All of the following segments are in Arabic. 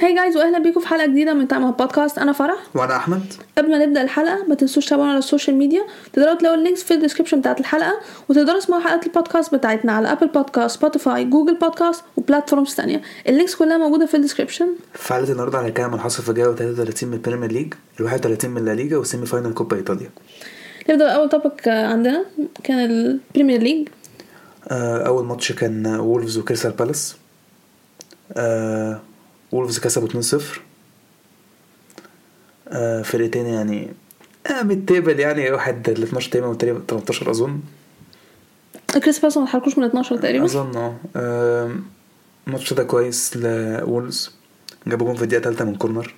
Hi guys واهلا بيكم في حلقة جديدة من طعم بودكاست أنا فرح. وأنا أحمد. قبل ما نبدأ الحلقة ما تنسوش تتابعونا على ال social media تقدروا تلاقوا ال links في ال description بتاعت الحلقة وتقدروا تسمعوا حلقات البودكاست بتاعتنا على Apple Podcast Spotify Google Podcast و platforms تانية. ال links كلها موجودة في ال description في حلقه النهارده هنتكلم عن حصل في الجوله 33 من ال Premier League ال 31 من La Liga وال semi-final Coppa Italia. نبدأ اول topic عندنا. كان ال Premier League آه، أول ماتش كان Wolves و Crystal Palace آه، Wolves كسبوا 2-0 آه، فرقتين يعني آه mid-table يعني واحد ال 12 تقريبا والتاني 13 أظن. Crystal Palace ما اتحركوش من 12 تقريبا. أظن آه. الماتش ده كويس ل Wolves جابوا جون في الدقيقة الثالثه من corner.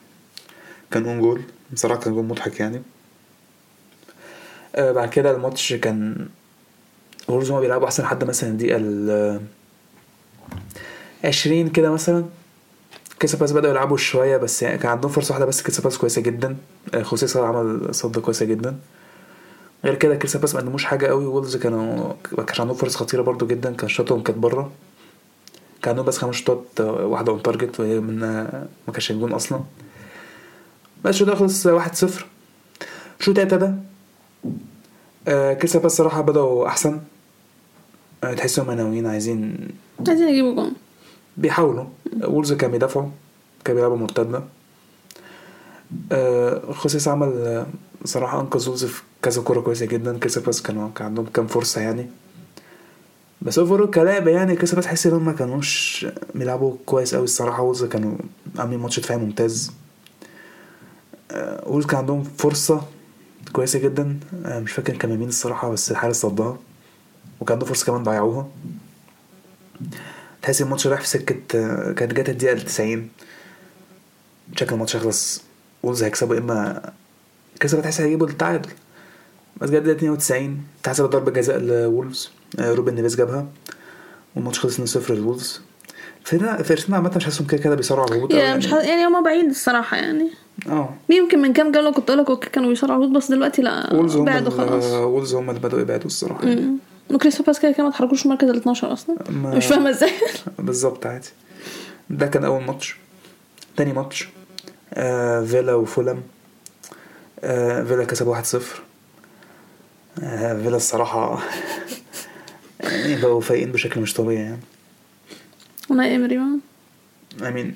كان own goal. بصراحة كان جول مضحك يعني. آه بعد كده الماتش كان Wolves هما بيلعبوا أحسن لحد مثلا الدقيقة ال 20 كده مثلا. Crystal Palace بدأوا يلعبوا شوية بس يعني كان عندهم فرصة واحدة بس Crystal Palace كويسة جدا. آه، José Sá عمل صد كويسة جدا. غير كده Crystal Palace ما قدموش حاجة قوي. Wolves كانوا ما كانش عندهم فرص خطيرة برضو جدا. كان شوطهم كانت بره. كان عندهم بس خمس شوطات آه، واحدة on target وهي من آه، ما كانش الجون أصلا. بس الشوط خلص واحد صفر. الشوط ابتدى. آه، كريستال بالاس صراحة بدأوا أحسن. آه، تحسهم ناويين عايزين عايزين يجيبوا جون. بيحاولوا. وولز كانوا بيدافعوا كانوا بيلعبوا مرتدة. آه خوسيه سا عمل آه، صراحة أنقذ وولز في كذا كورة كويسة جدا. كريستال بالاس كانوا كان عندهم كام فرصة يعني. بس overall كلعب يعني بالاس تحس إن هم كانوش بيلعبوا كويس قوي الصراحة. وولز كانوا عاملين ماتش دفاعي ممتاز. آه وولز كان عندهم فرصة كويسة جدا. مش فاكر كان مين الصراحة بس الحارس صدها. وكان عنده فرصة كمان ضيعوها. تحس الماتش رايح في سكة آه، كانت جت الدقيقة 90 شكل الماتش هيخلص وولز هيكسبوا إما كسبوا تحس هيجيبوا التعادل. بس جت الدقيقة 92 تحسب ضربة جزاء لوولز آه، روبن نيفيز جابها والماتش خلص 2-0 للوولز فرقتين عامة مش حاسسهم كده كده بيصارعوا على الهبوط يعني. مش ح... يعني هما بعيد الصراحة يعني. آه. يمكن من كام جولة كنت أقول لك okay كانوا بيصارعوا الهبوط بس دلوقتي لا بعدوا خلاص. وولز هم اللي بدأوا يبعدوا الصراحة امم وكريستال بالاس كده كده ما اتحركوش في مركز ال 12 أصلا؟ ما- مش فاهمة إزاي. بالظبط عادي. ده كان أول ماتش. تاني ماتش آه فيلا وفولم. آه فيلا كسب 1-0 آه فيلا الصراحة يعني بقوا فايقين بشكل مش طبيعي يعني. أوناي إيمري I mean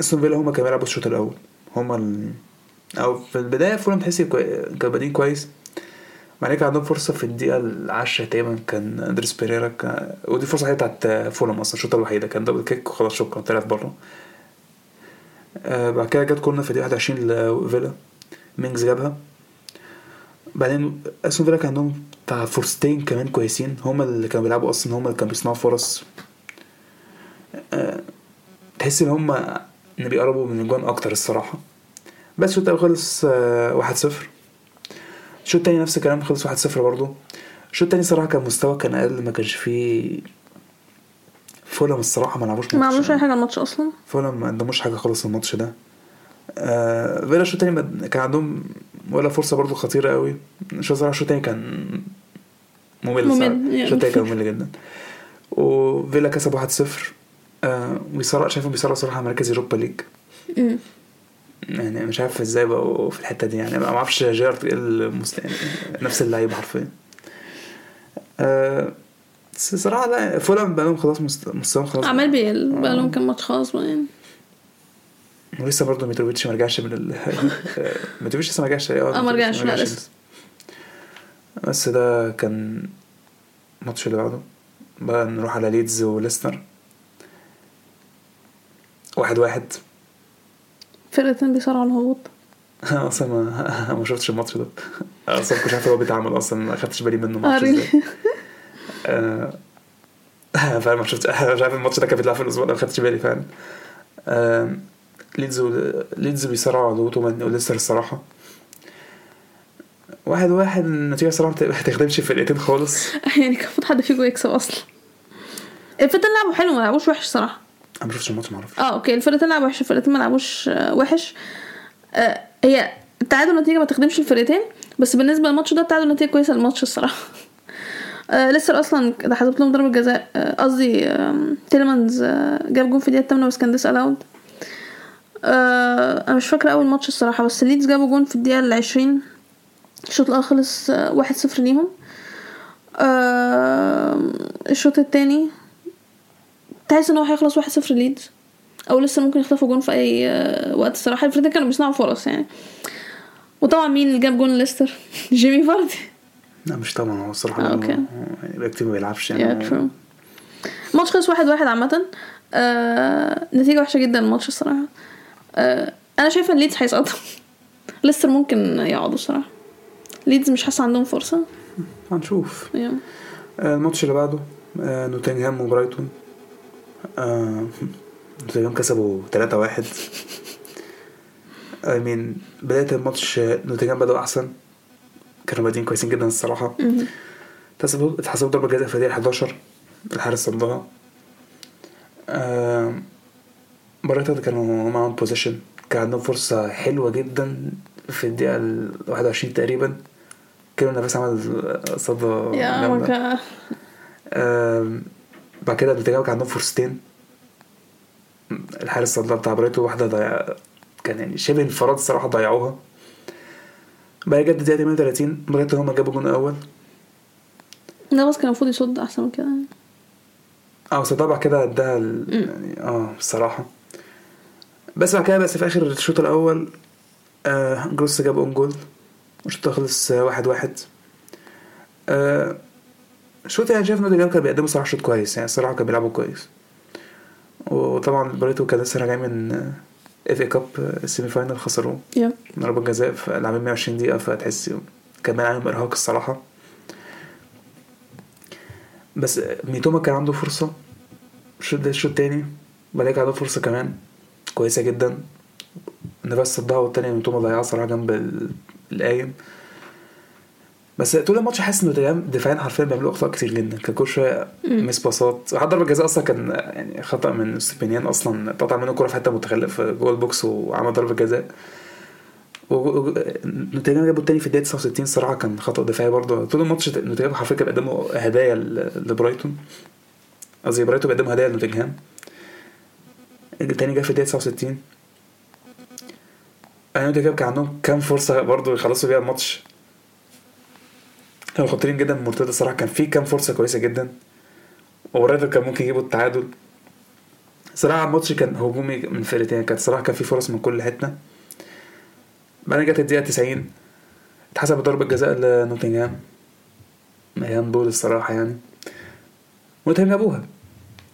أستون فيلا هما كانوا بيلعبوا الشوط الأول. هما ال... أو في البداية فولم تحسي كوي... كانوا بادئين كويس. بعد كده عندهم فرصة في الدقيقة العاشرة تقريبا كان أندريس بيريرا كان... ودي فرصة هي بتاعت فولم أصلا الشوطة الوحيدة كان double kick وخلاص شكرا طلعت بره. آه بعد كده جت كورنر في الدقيقة 21 لفيلا مينجز جابها. بعدين أستون فيلا كان عندهم بتاع فرصتين كمان كويسين هما اللي كانوا بيلعبوا أصلا هما اللي كانوا بيصنعوا فرص. آه، تحس إن هما بيقربوا من الجوان أكتر الصراحة. بس الشوط خلص آه، واحد صفر. الشوط التاني نفس الكلام خلص واحد صفر برضه. الشوط التاني صراحة كان مستوى كان أقل ما كانش فيه فولم الصراحة ما لعبوش ما. عملوش أي حاجة الماتش أصلا؟ فولم ما قدموش حاجة خالص الماتش ده. آه فيلا الشوط التاني كان عندهم ولا فرصة برضو خطيرة قوي. الشوط صراحة الشوط التاني كان ممل. يعني. الشوط التاني كان ممل جدا. وفيلا كسب 1-0 آه بيصارع شايفهم بيصارعوا صراحة مركز اوروبا ليج. يعني مش عارف إزاي بقوا في الحتة دي يعني ما أعرفش جيرارد إيه المست... يعني نفس اللعيبه حرفيا. آه بس صراحة لا فولم بقى لهم خلاص مست- مستواهم خلاص. عمال بيقل بقى لهم كام ماتش خلاص بقى يعني. ولسه برضه ميتروفيتش ما رجعش من ال ميتروفيتش لسه ما رجعش آه، ما رجعش، لا، رجعش. لسه. بس ده كان الماتش اللي بعده. بقى نروح على ليدز وليستر. واحد واحد. فرقتين بيصارعوا الهبوط؟ أنا أصلا ما ما شفتش الماتش ده. أصلا كنت عارف هو بيتعمل أصلا ما خدتش بالي منه ماتش إزاي. really آه، فعلا ما شفتش مش عارف الماتش ده كان بيتلعب في الأسبوع ده ما خدتش بالي فعلا. آه، ليدز و... ليدز بيصارعوا على ومن- وليستر الصراحة. واحد واحد النتيجة صراحة ما تخدمش الفرقتين خالص. يعني كان المفروض حد فيكم يكسب أصلا. الفرقتين لعبوا حلو ما لعبوش وحش صراحة. أنا ما شفتش الماتش ما أعرفش. آه okay الفرقتين لعبوا وحش الفرقتين ما لعبوش آه، وحش. آه هي التعادل نتيجة ما تخدمش الفرقتين بس بالنسبة للماتش ده التعادل نتيجة كويسة للماتش الصراحة. آه لسه أصلا حسبت لهم ضربة جزاء آه، قصدي آم، تيلمانز آه، جاب جون في الدقيقه 8 بس كان disallowed آه أنا مش فاكرة أول ماتش الصراحة بس ليدز جابوا جون في الدقيقة العشرين. الشوط الأول خلص آه، واحد صفر ليهم. آه الشوط التاني تحس ان هو هيخلص واحد صفر ليدز؟ أو لسه ممكن يخطفوا جون في أي آه، وقت. الصراحة الفريقين كانوا بيصنعوا فرص يعني. وطبعا مين اللي جاب جون ليستر؟ جيمي فاردي. لا مش طبعا. هو الصراحة آه،. يعني بقى كتير ما بيلعبش يعني. true الماتش خلص واحد واحد عامة. آه نتيجة وحشة جدا الماتش الصراحة. آه أنا شايفة إن ليدز هيسقطوا ليستر ممكن يقعدوا الصراحة. ليدز مش حاسة عندهم فرصة. هنشوف. يعني آه، الماتش اللي بعده آه، نوتنغهام وبرايتون. آه، نوتنغهام كسبوا 3-1 I mean بداية الماتش آه، نوتنغهام بدأوا أحسن. كانوا بادئين كويسين جدا الصراحة. اتحسبوا اتحسبوا ضربة جزاء في الدقيقة 11 الحارس صدها. آه، برايتون كانوا معاهم possession كان عندهم فرصة حلوة جدا في الدقيقة ال 21 تقريبا. كيلور نافاس عمل صدة آم، بعد كده كان عندهم فرصتين الحارس صدها بتاع برايتون واحدة ضيع كان يعني شبه انفراد الصراحة ضيعوها. بعد كده الدقيقة 38 برايتون هما جابوا الجون الأول نافاس كان المفروض يصد أحسن من كده. آه بس بعد كده اداها. يعني آه الصراحة. بس بعد كده بس في آخر الشوط الأول آه جروس جاب own goal والشوط خلص آه، واحد واحد. آه الشوط يعني شايف نوتنجهام كانوا بيقدموا صراحة شوط كويس؟ يعني الصراحة كانوا بيلعبوا كويس. وطبعا برايتون كان لسه راجعين من FA Cup ال semi final خسروه. yeah. ضربة جزاء في لاعبين 120 دقيقة فتحس كان عليهم إرهاق الصراحة. بس ميتوما كان عنده فرصة. الشوط ده الشوط التاني كده عنده فرصة كمان. كويسة جدا. نافاس صدها والتانية ميتوما ضيعها صراحة جنب ال- القايم. بس طول الماتش حاسس ان نوتنجهام دفاعيا حرفيا بيعملوا أخطاء كتير جدا. كان كل شوية. miss باصات وحتى ضربه جزاء أصلا كان يعني خطأ من استوبينيان أصلا. اتقطع منه كوره في حتة متخلف جوه ال box وعمل ضربة جزاء. نوتنجهام جابوا التاني في الدقيقة 69 صراحة كان خطأ دفاعي برضه. طول الماتش نوتنجهام حرفيا كانوا بيقدموا هدايا لبرايتون. قصدي برايتون بيقدموا هدايا لنوتنجهام التاني جه في الدقيقة 69 أنا نوتنجهام كان عندهم كام فرصة برضه يخلصوا بيها الماتش؟ كانوا خطيرين جدا من مرتدى الصراحه كان في كام فرصة كويسة جدا. وبرايتون كان ممكن يجيبوا التعادل. صراحة الماتش كان هجومي من فرقتين. كانت صراحة كان في فرص من كل حتة. بعدين جت الدقيقة 90 اتحسبت ضربة جزاء لنوتنجهام مليان بول الصراحة يعني. ونوتنجهام جابوها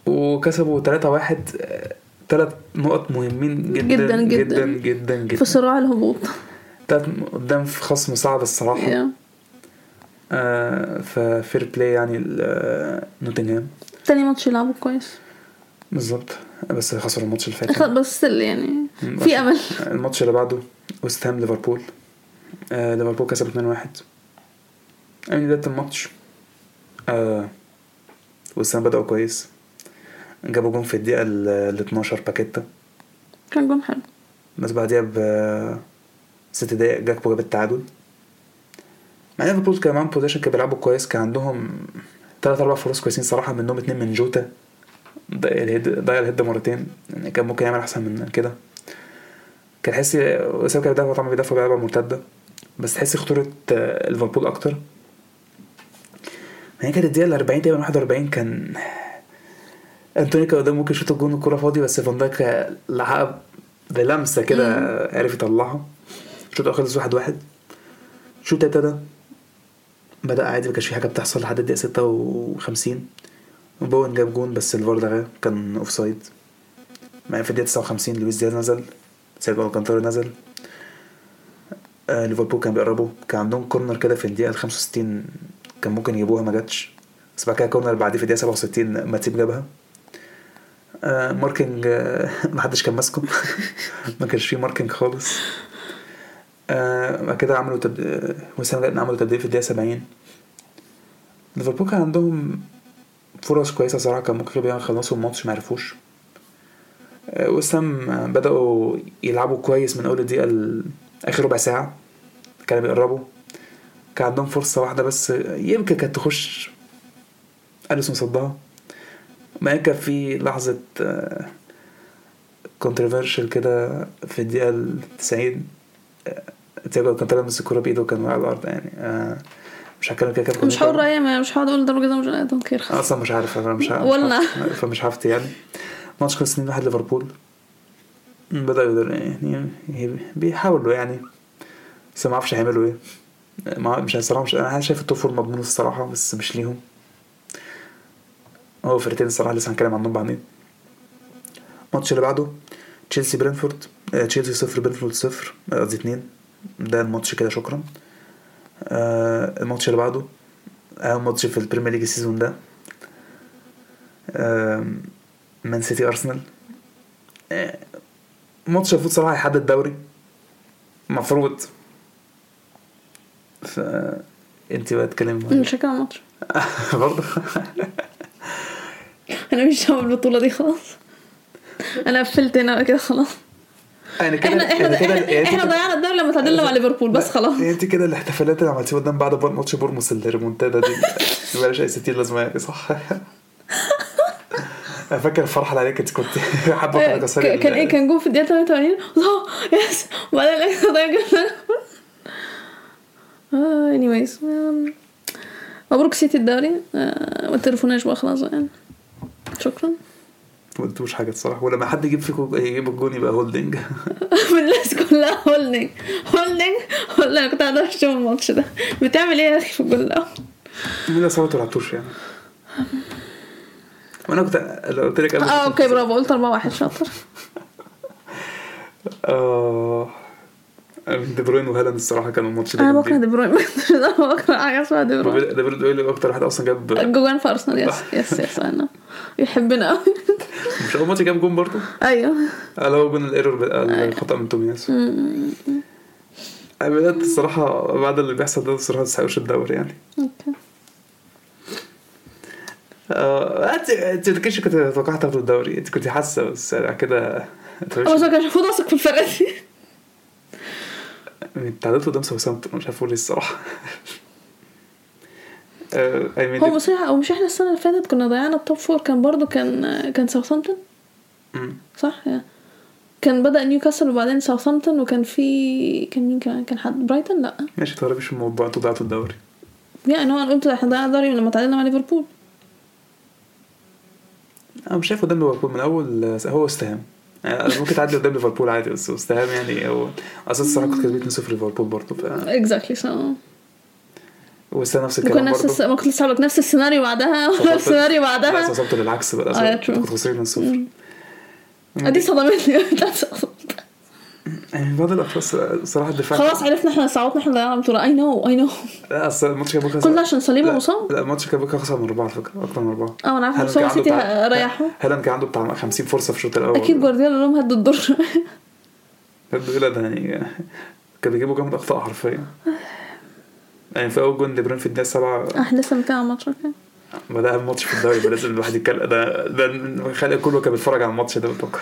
وكسبوا 3 1 ثلاث نقط مهمين جدا جداً جدا. جداً. جدا جدا, جداً. في صراع الهبوط. تلات قدام في خصم صعب الصراحة. آه ف fair play يعني آه، نوتنجهام تاني ماتش يلعبوا كويس. بالظبط. بس خسروا الماتش اللي فات. بس يعني في أمل. الماتش اللي بعده وست هام ليفربول آه ليفربول كسب 2-1 يعني بداية الماتش آه وست هام بدأوا كويس. جابوا جون في الدقيقة ال 12 باكيتا. كان جون حلو. بس بعديها ب ست دقايق جاكبو جاب التعادل. مع إن ليفربول كان معاهم possession كانوا بيلعبوا كويس كان عندهم تلات أربع فرص كويسين صراحة منهم اتنين من جوتا. ضيع الهيد ضيع الهيد مرتين. يعني كان ممكن يعمل أحسن من كده. كان تحس وسام كان بيدافع طبعا بيدافع بلعبة مرتدة. بس تحس خطورة آه، ليفربول أكتر. هي كانت الدقيقة ال 40 تقريبا 41 كان أنتوني كان قدام ممكن يشوط الجون الكورة فاضي بس فان دايك لحقها بلمسة كده عرف يطلعها. الشوط الأول خلص واحد واحد. الشوط التالت ابتدى بدأ عادي مكانش في حاجة بتحصل لحد الدقيقة ستة وخمسين. بوين جاب جون بس الفار لغاه كان offside بعدين في الدقيقة تسعة وخمسين لويس دياز نزل تياجو الكانتارا نزل. آه ليفربول كان بيقربوا كان عندهم corner كده في الدقيقة الخمسة وستين كان ممكن يجيبوها ما جاتش. بس بعد كده corner بعديه في الدقيقة سبعة وستين ماتيب جابها. آه marking آه محدش كان ماسكه. ما كانش فيه marking خالص. بعد كده عملوا. آه، وست هام جدن عملوا تبديل في الدقيقة 70 ليفربول كان عندهم فرص كويسة صراحة كان ممكن يخلصوا الماتش ما عرفوش. آه، وسام آه، بدأوا يلعبوا كويس من أول الدقيقة آخر ربع ساعة. كانوا بيقربوا. كان عندهم فرصة واحدة بس آه، يمكن كانت تخش أليسون صدها. ما كان في لحظة آه، كونتروفيرشال كده في الدقيقة التسعين آه، تياجو كان طالع ماسك الكورة بإيده وكان على الأرض يعني. آه، مش هتكلم كده كده. مش هقول رأيي ما- مش هقعد أقول ضربة جزاء مش I don't care أصلا مش عارف أنا مش عارف. ولا. فمش هفتي يعني. ماتش خلص 2 1 ليفربول. بدأوا يعني بيحاولوا يعني. بس ما أعرفش هيعملوا إيه. ما مش الصراحة مش أنا شايف ال top four مضمون الصراحة بس مش ليهم. هو فرقتين الصراحة لسه هنتكلم عنهم بعدين. الماتش اللي بعده تشيلسي برينفورد آه، تشيلسي صفر برينفورد صفر آه، قصدي اتنين. ده الماتش كده شكرا. آه، الماتش اللي بعده أهم ماتش في البريمير ليج ال season ده آم، مان سيتي أرسنال. آه، ماتش المفروض صراحة يحدد الدوري المفروض ف انت بقى تتكلمي مش هكمل الماتش. برضه. أنا مش هعمل البطولة دي خلاص. أنا قفلت هنا كده خلاص. يعني كده إحنا إحنا يعني كده يعني إحنا انت- ضيعنا الدوري لما تعادلنا مع ليفربول بس خلاص. يعني أنت كده الاحتفالات اللي عملتيها قدام بعد ماتش بورنموث الريمونتادا دي. بلاش أي ستين لازمة يعني صح؟ أنا فاكر الفرحة اللي عليك أنت كنت حابه كده كسر ك- كان إيه كان جول في الدقيقة 83 الله yes وبعدين ال extra time جبنا آه anyways um, مبروك سيتي الدوري. آه، ما تلفوناش بقى خلاص يعني. شكرا. ما قلتوش حاجة الصراحة. ولما حد يجيب فيكم يجيب الجون يبقى هولدنج الناس كلها هولدنج هولدنج ولا أنا كنت قاعدة اشتم الماتش ده. بتعمل إيه يا أخي في الجول الأول مين اللي صوت ما لعبتوش يعني. وأنا كنت لو قلت لك آه okay برافو. قلت 4 1 شاطر. آه دي بروين وهالاند الصراحة كانوا الماتش ده أنا. بكره دي بروين. أنا بكره حاجة اسمها دي بروين. دي بروين أكتر واحد أصلا جاب جوان في أرسنال. yes yes yes أنا. يحبنا قوي مش أول ماتش جاب جون برضه أيوه. اللي هو جون ال error بتاع الخطأ من تومياسو بدأت الصراحة بعد اللي بيحصل ده الصراحة تستحقوش الدوري يعني. okay. آه، انت أنت ما كنتش كنت توقعت تاخدوا الدوري؟ أنت كنت حاسة بس يعني كده بس ما كانش المفروض اثق في الفرقة دي. انت تعادلت قدام ساوثهامبتون مش عارف أقول إيه الصراحة. هو بصراحة أو مش إحنا السنة اللي فاتت كنا ضيعنا ال top four كان برضو كان كان ساوثامبتون. صح. كان بدأ نيوكاسل وبعدين ساوثامبتون وكان في كان مين كمان؟ كان حد؟ برايتون لأ. ماشي تهربيش من الموضوع أنتوا ضيعتوا الدوري. يعني هو أنا قلت إحنا ضيعنا الدوري لما تعادلنا مع ليفربول. أنا مش شايف قدام ليفربول. من أول هو استهام يعني ممكن تعدي قدام ليفربول عادي بس استهام يعني هو أصلا الصراحه كنت كسبت 2-0 ليفربول برضه ف اكزاكتلي سو واستهام نفس الكلام نفس الس... كنت لسه لك نفس السيناريو بعدها. السيناريو لا بعدها وصلت للعكس بقى آه، كنت true. خسرين 2-0 دي صدمتني. يعني بعض الأشخاص الصراحه الدفاع خلاص عرفنا إحنا صعدنا إحنا ضيعنا البطولة. اي نو اي نو لا أصل الماتش كان بكرة كل ده عشان لا، مصاب لا الماتش كان بكرة خسر من أربعة على فكرة أكتر من أربعة. آه أنا عارفة هالاند بس هو سيتي ريحه هالاند كان عنده بتاع 50 فرصة في الشوط الأول. أكيد جوارديولا قال لهم هدوا الدور. جوارديولا ده يعني كان بيجيبوا جامد أخطاء حرفيا. يعني في أول جون دي في الدقيقة السابعه إحنا لسه بنتكلم عن الماتش okay. ما ده أهم ماتش في الدوري لازم الواحد يتكلم ده ده خلق كله كان بيتفرج على الماتش ده بتوقع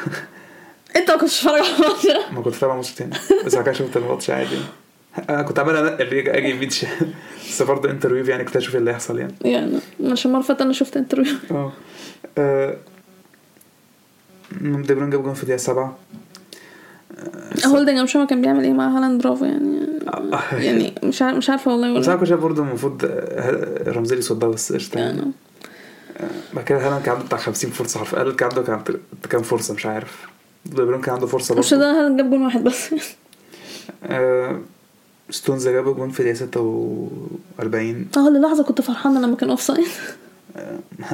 أنت ما كنتش بتتفرج على الماتش ده. ما كنت بتابع ماتش تاني بس بعد كده شفت الماتش عادي. أنا كنت عمال انقل أجي شمال. بس برضه interview يعني كنت أشوف اللي هيحصل يعني. يعني عشان المرة اللي فاتت أنا شفت interview آه. آه، دي بروين جاب جون في الدقيقة السابعه هولدنج أنا مش عارفه كان بيعمل إيه مع هالاند برافو يعني. يعني مش عارف مش عارفة والله. بس أنا كنت شايف برضه المفروض آه، رامسديل يصدها بس قشطة يعني. يعني بعد كده هالاند كان عنده بتاع 50 فرصة حرفيا. هالاند كان عنده كان كام فرصة؟ مش عارف. دي بروين كان عنده فرصة مش برضه. ده هالاند جاب جون واحد بس. آه، ستونز جاب جون في الدقيقة 46 آه للحظة كنت فرحانة لما كان offside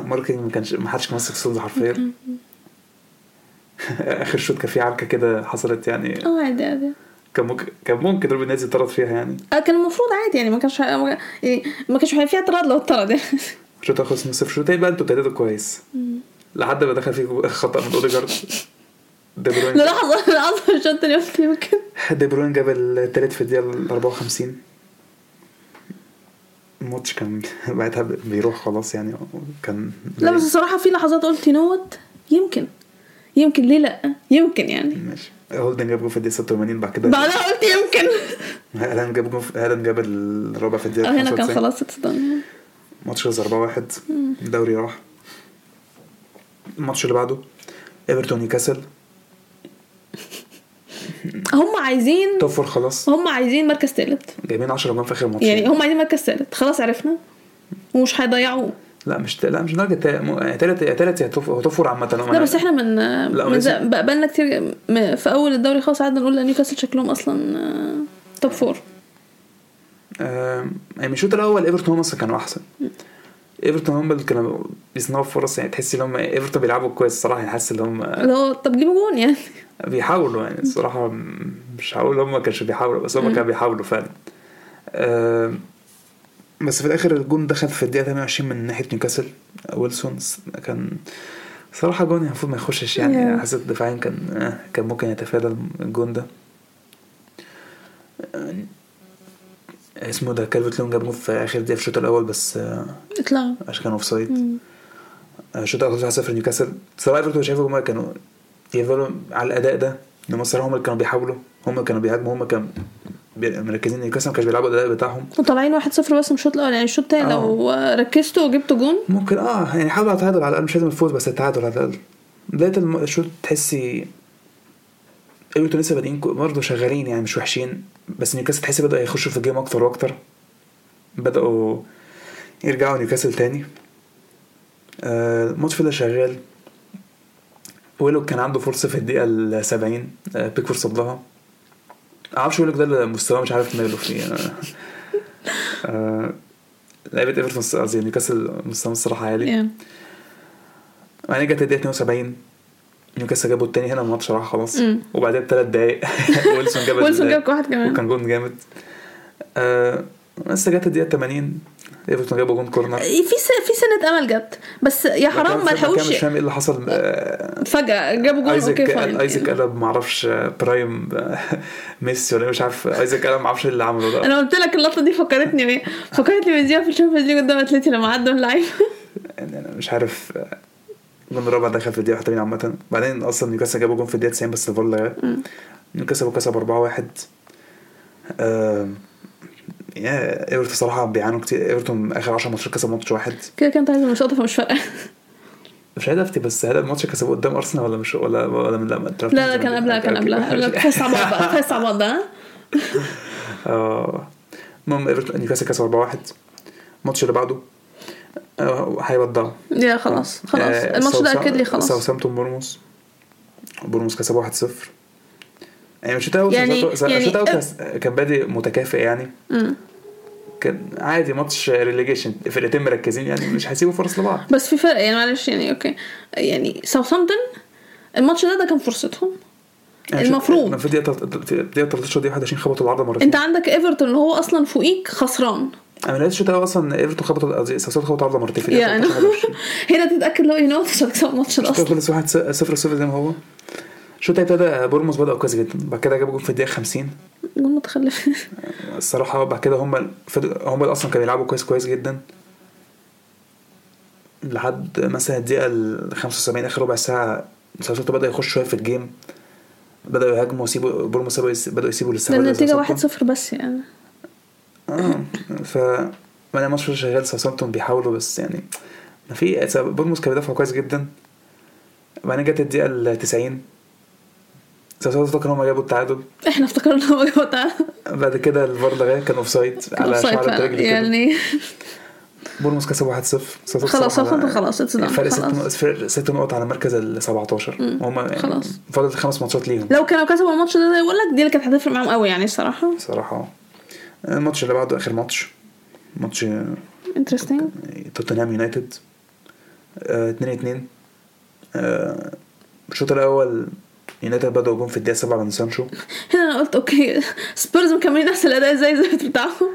marking ما كانش ما حدش ماسك ستونز حرفيا. آخر شوط كان فيه عركة كده حصلت يعني. آه عادي عادي. كان ممكن كان ممكن روبن دياز يطرد فيها يعني. آه، كان المفروض عادي يعني ما كانش يعني ما كانش هيبقى فيها اعتراض لو اتطرد يعني الشوط خلص 0 الشوط التاني بقى أنتوا ابتديتوا كويس. لحد ما دخل فيه خطأ من أوديجارد. دي بروين للحظه للحظه الشوط التاني قلت يمكن دي بروين جاب التالت في الدقيقة ال 54 الماتش كان بعدها بيروح خلاص يعني كان لا بس الصراحة في لحظات قلت not يمكن. يمكن ليه لا؟ يمكن يعني. ماشي. هالاند جاب جون في الدقيقة 86 بعد كده بعدها قلت يمكن. هالاند جاب جون هالاند جاب الرابع في آه الدقيقه هنا كان 95 خلاص اتصدم ماتش خلص 4 1 الدوري راح. الماتش اللي بعده إيفرتون نيوكاسل. هم عايزين top four خلاص. هم عايزين مركز ثالث جايبين 10 جون في آخر ماتش. يعني هم عايزين مركز ثالث خلاص عرفنا. ومش هيضيعوه. لا مش. لا مش درجه تا- م- يعني تالت تالت يا توب هو top four عامة. لا بس إحنا من لا، من بقالنا كتير في أول الدوري خلاص قعدنا نقول ان نيوكاسل شكلهم أصلا top four آه... يعني من الشوط الأول إيفرتون هم أصلا كانوا احسن إيفرتون هم اللي كانوا بيصنعوا فرص يعني تحس ان هم إيفرتون بيلعبوا كويس الصراحة يعني حاسس ان هم اللي هو طب جيبوا جون يعني. بيحاولوا يعني الصراحة م- مش هقول هم كانش بيحاولوا بس هم كانوا بيحاولوا فعلا. آه، بس في الآخر الجون دخل في الدقيقة 28 من ناحية نيوكاسل. ويلسون كان صراحة جون المفروض ما يخشش يعني. حسيت دفاعيا كان آه، كان ممكن يتفادى الجون ده. آه، اسمه ده كالفيرت لوين جاب في آخر دقيقة في الشوط الأول بس آه، اتلغى عشان كان offside. الشوط الأول 1-0 نيوكاسل. سواء ايفرتون شايفهم هم كانوا يفضلوا على الأداء ده. إن هم هم اللي كانوا بيحاولوا هم اللي كانوا بيهاجموا هم كانوا مركزين نيوكاسل ما كانش بيلعبوا الأداء بتاعهم. وطالعين 1-0 بس من الشوط الأول. يعني الشوط التاني آه. لو ركزتوا وجبتوا جون. ممكن آه يعني حاولوا على التعادل على الأقل مش لازم الفوز بس التعادل على الأقل. بداية الشوط تحسي ايفرتون لسه بادئين برضه شغالين يعني مش وحشين. بس نيوكاسل تحسي بدأوا يخشوا في ال game أكتر وأكتر. بدأوا يرجعوا نيوكاسل تاني. آه، الماتش فضل شغال. ويلوك كان عنده فرصة في الدقيقة ال 70 آه، صدها معرفش ويلوك ده اللي مستواه مش عارف ماله فيه. آه، آه، لعيبة إيفرتون قصدي نيوكاسل مستواهم الصراحة عالي. يعني بعدين جت الدقيقة 72 نيوكاسل جابوا التاني هنا الماتش راح خلاص. مم. وبعدها بثلاث دقايق ويلسون جاب ويلسون جاب واحد كمان. وكان جون جامد. آه بس جت الدقيقة 80 ايفرتون جابوا جون corner في س- في سنة أمل جت. بس يا حرام ما لحقوش مش فاهم إيه اللي حصل. آه فجأة جابوا جون ايزك okay fine. ايزك. قلب معرفش آه، prime ميسي ولا إيه، مش عارف. ايزك قلب معرفش إيه اللي عمله ده. أنا قلت لك اللقطة دي فكرتني بيه فكرتني بنزيما في الشامبيونز ليج قدام أتلتي لما عدوا اللعيبة يعني أنا مش عارف آه، الجون الرابع دخل في الدقيقة 81 عامة. بعدين أصلا نيوكاسل جابوا جون في الدقيقة 90 بس الفار لغاه نيوكاسل وكسب 4-1 آه يا إيفرتون صراحة بيعانوا كتير. إيفرتون آخر 10 ماتشات كسب ماتش واحد. كده كانت عايزة المشاطة فمش فارقة. مش هدفتي بس هذا الماتش كسبوه قدام أرسنال ولا مش ولا ولا من لا لا لا كان قبلها كان قبلها. فاس على بعض بقى فاس على ده آه المهم إيفرتون نيوكاسل كسب 4-1 الماتش اللي بعده آه، هيودعوا يا خلاص خلاص. آه، الماتش ده أكد لي خلاص. ساوثهامبتون بورنموث. بورنموث كسب 1-0 يعني مش الأول يعني- الشوط يعني- الأول كان- كان بادئ متكافئ يعني. مم. كان عادي ماتش ريليجيشن فرقتين مركزين يعني مش هيسيبوا فرص لبعض. بس في فرق يعني معلش يعني okay. يعني ساوثهامبتون الماتش ده ده كان فرصتهم. يعني المفروض. المفروض دقيقة دقيقة 13 دقيقة 21 خبطوا العارضة مرتين. أنت عندك ايفرتون اللي هو أصلا فوقيك خسران. أنا لقيت الأول أصلا ايفرتون خبطوا قصدي ساوثهامبتون خبطوا العارضة مرتين في يعني 13 21. هنا تتأكد لو يو تكسب الماتش ده الشوط أصلا؟ خلص 1 0 0 زي ما هو. الشوط التاني ابتدى بورنموث بدأوا كويس جدا. بعد كده جابوا جول في الدقيقة 50 جول متخلف. الصراحة بعد كده هم هم اللي أصلا كانوا بيلعبوا كويس كويس جدا. لحد مثلا الدقيقة ال 75 آخر ربع ساعة ساوثهامبتون بدأ يخش شوية في ال game. بدأوا يهاجموا ويسيبوا بورنموث بدأوا- يسيبوا النتيجة لساوثهامبتون. 1-0 بس يعني. آه ف وأنا الماتش شغال ساوثهامبتون بيحاولوا بس يعني ما في بورنموث كان بيدافعوا كويس جدا. بعدين جت الدقيقة ال 90 ساوثهامبتون كانوا هم جابوا التعادل. إحنا افتكرنا إن هو جاب تعادل بعد كده الفار لغاه كان offside على شعر. الرجل يعني. بورنموث كسب 1-0 ساوثهامبتون خلاص خلاص it's done فرق ست ست نقط على مركز ال 17 هم يعني خلاص. فاضل خمس ماتشات ليهم. لو كانوا كسبوا الماتش ده يقول لك دي اللي كانت هتفرق معاهم قوي يعني الصراحة. صراحة الماتش اللي بعده آخر ماتش. ماتش interesting توتنهام يونايتد. 2 2 الشوط الأول يونايتد بدأوا جون في الدقيقة 7 من سانشو. هنا أنا قلت okay. سبيرز مكملين نفس الأداء زي الزفت بتاعهم.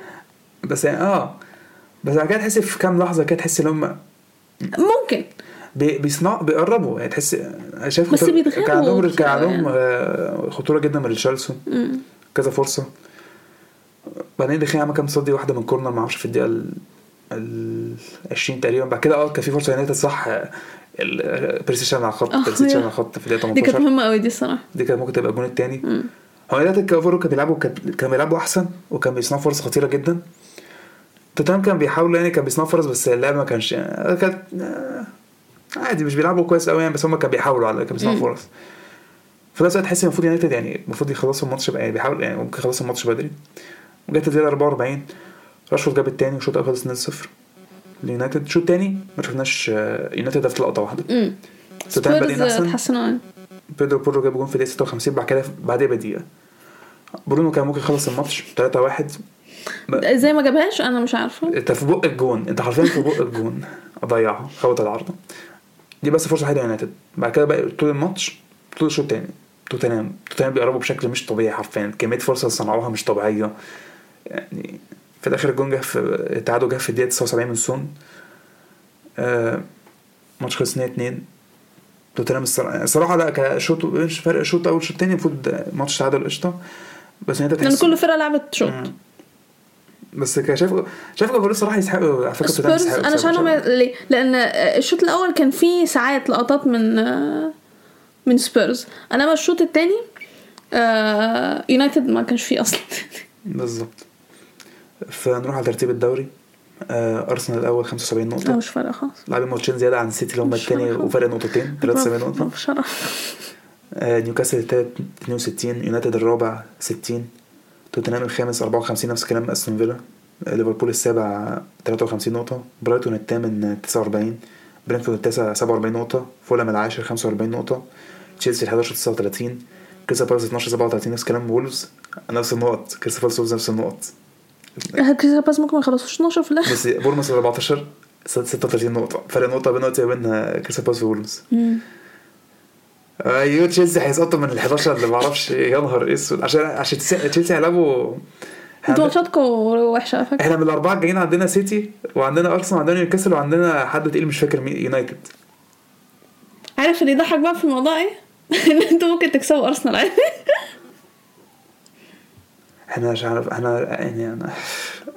بس يعني آه. بس بعد كده تحس في كام لحظة كده تحس إن هم ممكن. بي- بيصنعوا بيقربوا. يعني تحس شايف بس كان عندهم كان عندهم. آه، خطورة جدا من ريتشارلسون مم. كذا فرصة. بعدين دخل عمل كام صدي واحدة من corner ما أعرفش في الدقيقة ال ال 20 تقريبا. بعد كده آه كان في فرصة يونايتد صح بيريسيتش على الخط بيريسيتش. على الخط في الدقيقة دي كانت 18 مهمة قوي دي الصراحة. دي كانت ممكن تبقى الجون التاني. مم. هو يونايتد كانوا كانوا بيلعبوا كانوا بيلعبوا أحسن وكان بيصنعوا فرص خطيرة جدا. توتنهام كان بيحاولوا يعني كان بيصنعوا فرص بس اللعب ما كانش يعني كانت آه، عادي مش بيلعبوا كويس قوي يعني بس هم كانوا بيحاولوا على كانوا بيصنعوا. فرص. في نفس الوقت تحس المفروض يونايتد يعني المفروض يخلصوا الماتش يعني بيحاول يعني ممكن يخلصوا الماتش بدري. وجت الزيادة 44 راشفورد جاب التاني والشوط الأول خلص 2-0 اليونايتد الشوط التاني ما شفناش آه، يونايتد في لقطة واحدة. امم الشوطين بادئين احسن تحسنوا يعني. بيدرو بورو جاب جون في دقيقة 56 بعد كده بعدها بدقيقة. برونو كان ممكن يخلص الماتش 3-1 إزاي ما جابهاش أنا مش عارفة. أنت في بق الجون أنت حرفيا في بق الجون. ضيعها خبط العارضة. دي بس فرصة وحيده يونايتد بعد كده بقى طول الماتش طول الشوط التاني توتنهام توتنهام بيقربوا بشكل مش طبيعي حرفيا. كمية فرصة صنعوها مش طبيعية. يعني في الآخر الجون جه في التعادل جه في الدقيقة 79 من سون. آه ماتش خلص 2 2 توتنهام الصراحة لا كشوط مش فرق شوط أول شوط تاني المفروض ماتش تعادل قشطة. بس لأن تحس- كل فرقة لعبت شوط. مم. بس ك- شايف شايف جمهور الصراحة يستحقوا على فكرة توتنهام سبيرز يستحقوا أنا يكسبوا شايفه إن شاء الله. ليه. لأن الشوط الأول كان فيه ساعات لقطات من من سبيرز. انما الشوط الثاني يونايتد ما كانش فيه أصلا. بالظبط. فنروح على ترتيب الدوري. آه، أرسنال الأول 75 لا نقطة. مش فارقة خالص. لاعبين ماتشين زيادة عن السيتي اللي هم الثاني. وفرق نقطتين 73 نقطة. مش. آه، نيوكاسل الثالث 62 يونايتد الرابع 60 توتنهام الخامس 54 نفس الكلام أستون فيلا. آه، ليفربول السابع 53 نقطة. برايتون الثامن 49 برينفورد التاسع 47 نقطة. فولهام العاشر 45 نقطة. تشيلسي ال 11 39 كريستال بالاس 12 37 نفس الكلام وولفز نفس النقط. كريستال بالاس نفس النقط. كريستال بالاس ممكن ما يخلصوش 12 في الآخر بس بورنموث 14 36 نقطة. فرق نقطة بين نقطة بين كريستال بالاس وولفز مم. أيوه تشيلسي هيسقطوا من ال 11 اللي ما أعرفش. يا نهار أسود. عشان عشان تشيلسي هيلعبوا أنتوا ماتشاتكم وحشة على فكرة. إحنا من الأربعة الجايين عندنا سيتي وعندنا أرسنال وعندنا نيوكاسل وعندنا حد تقيل مش فاكر مين يونايتد. عارف اللي يضحك بقى في الموضوع إيه؟ إن أنتوا ممكن تكسبوا أرسنال. عادي إحنا مش عارف إحنا يعني أنا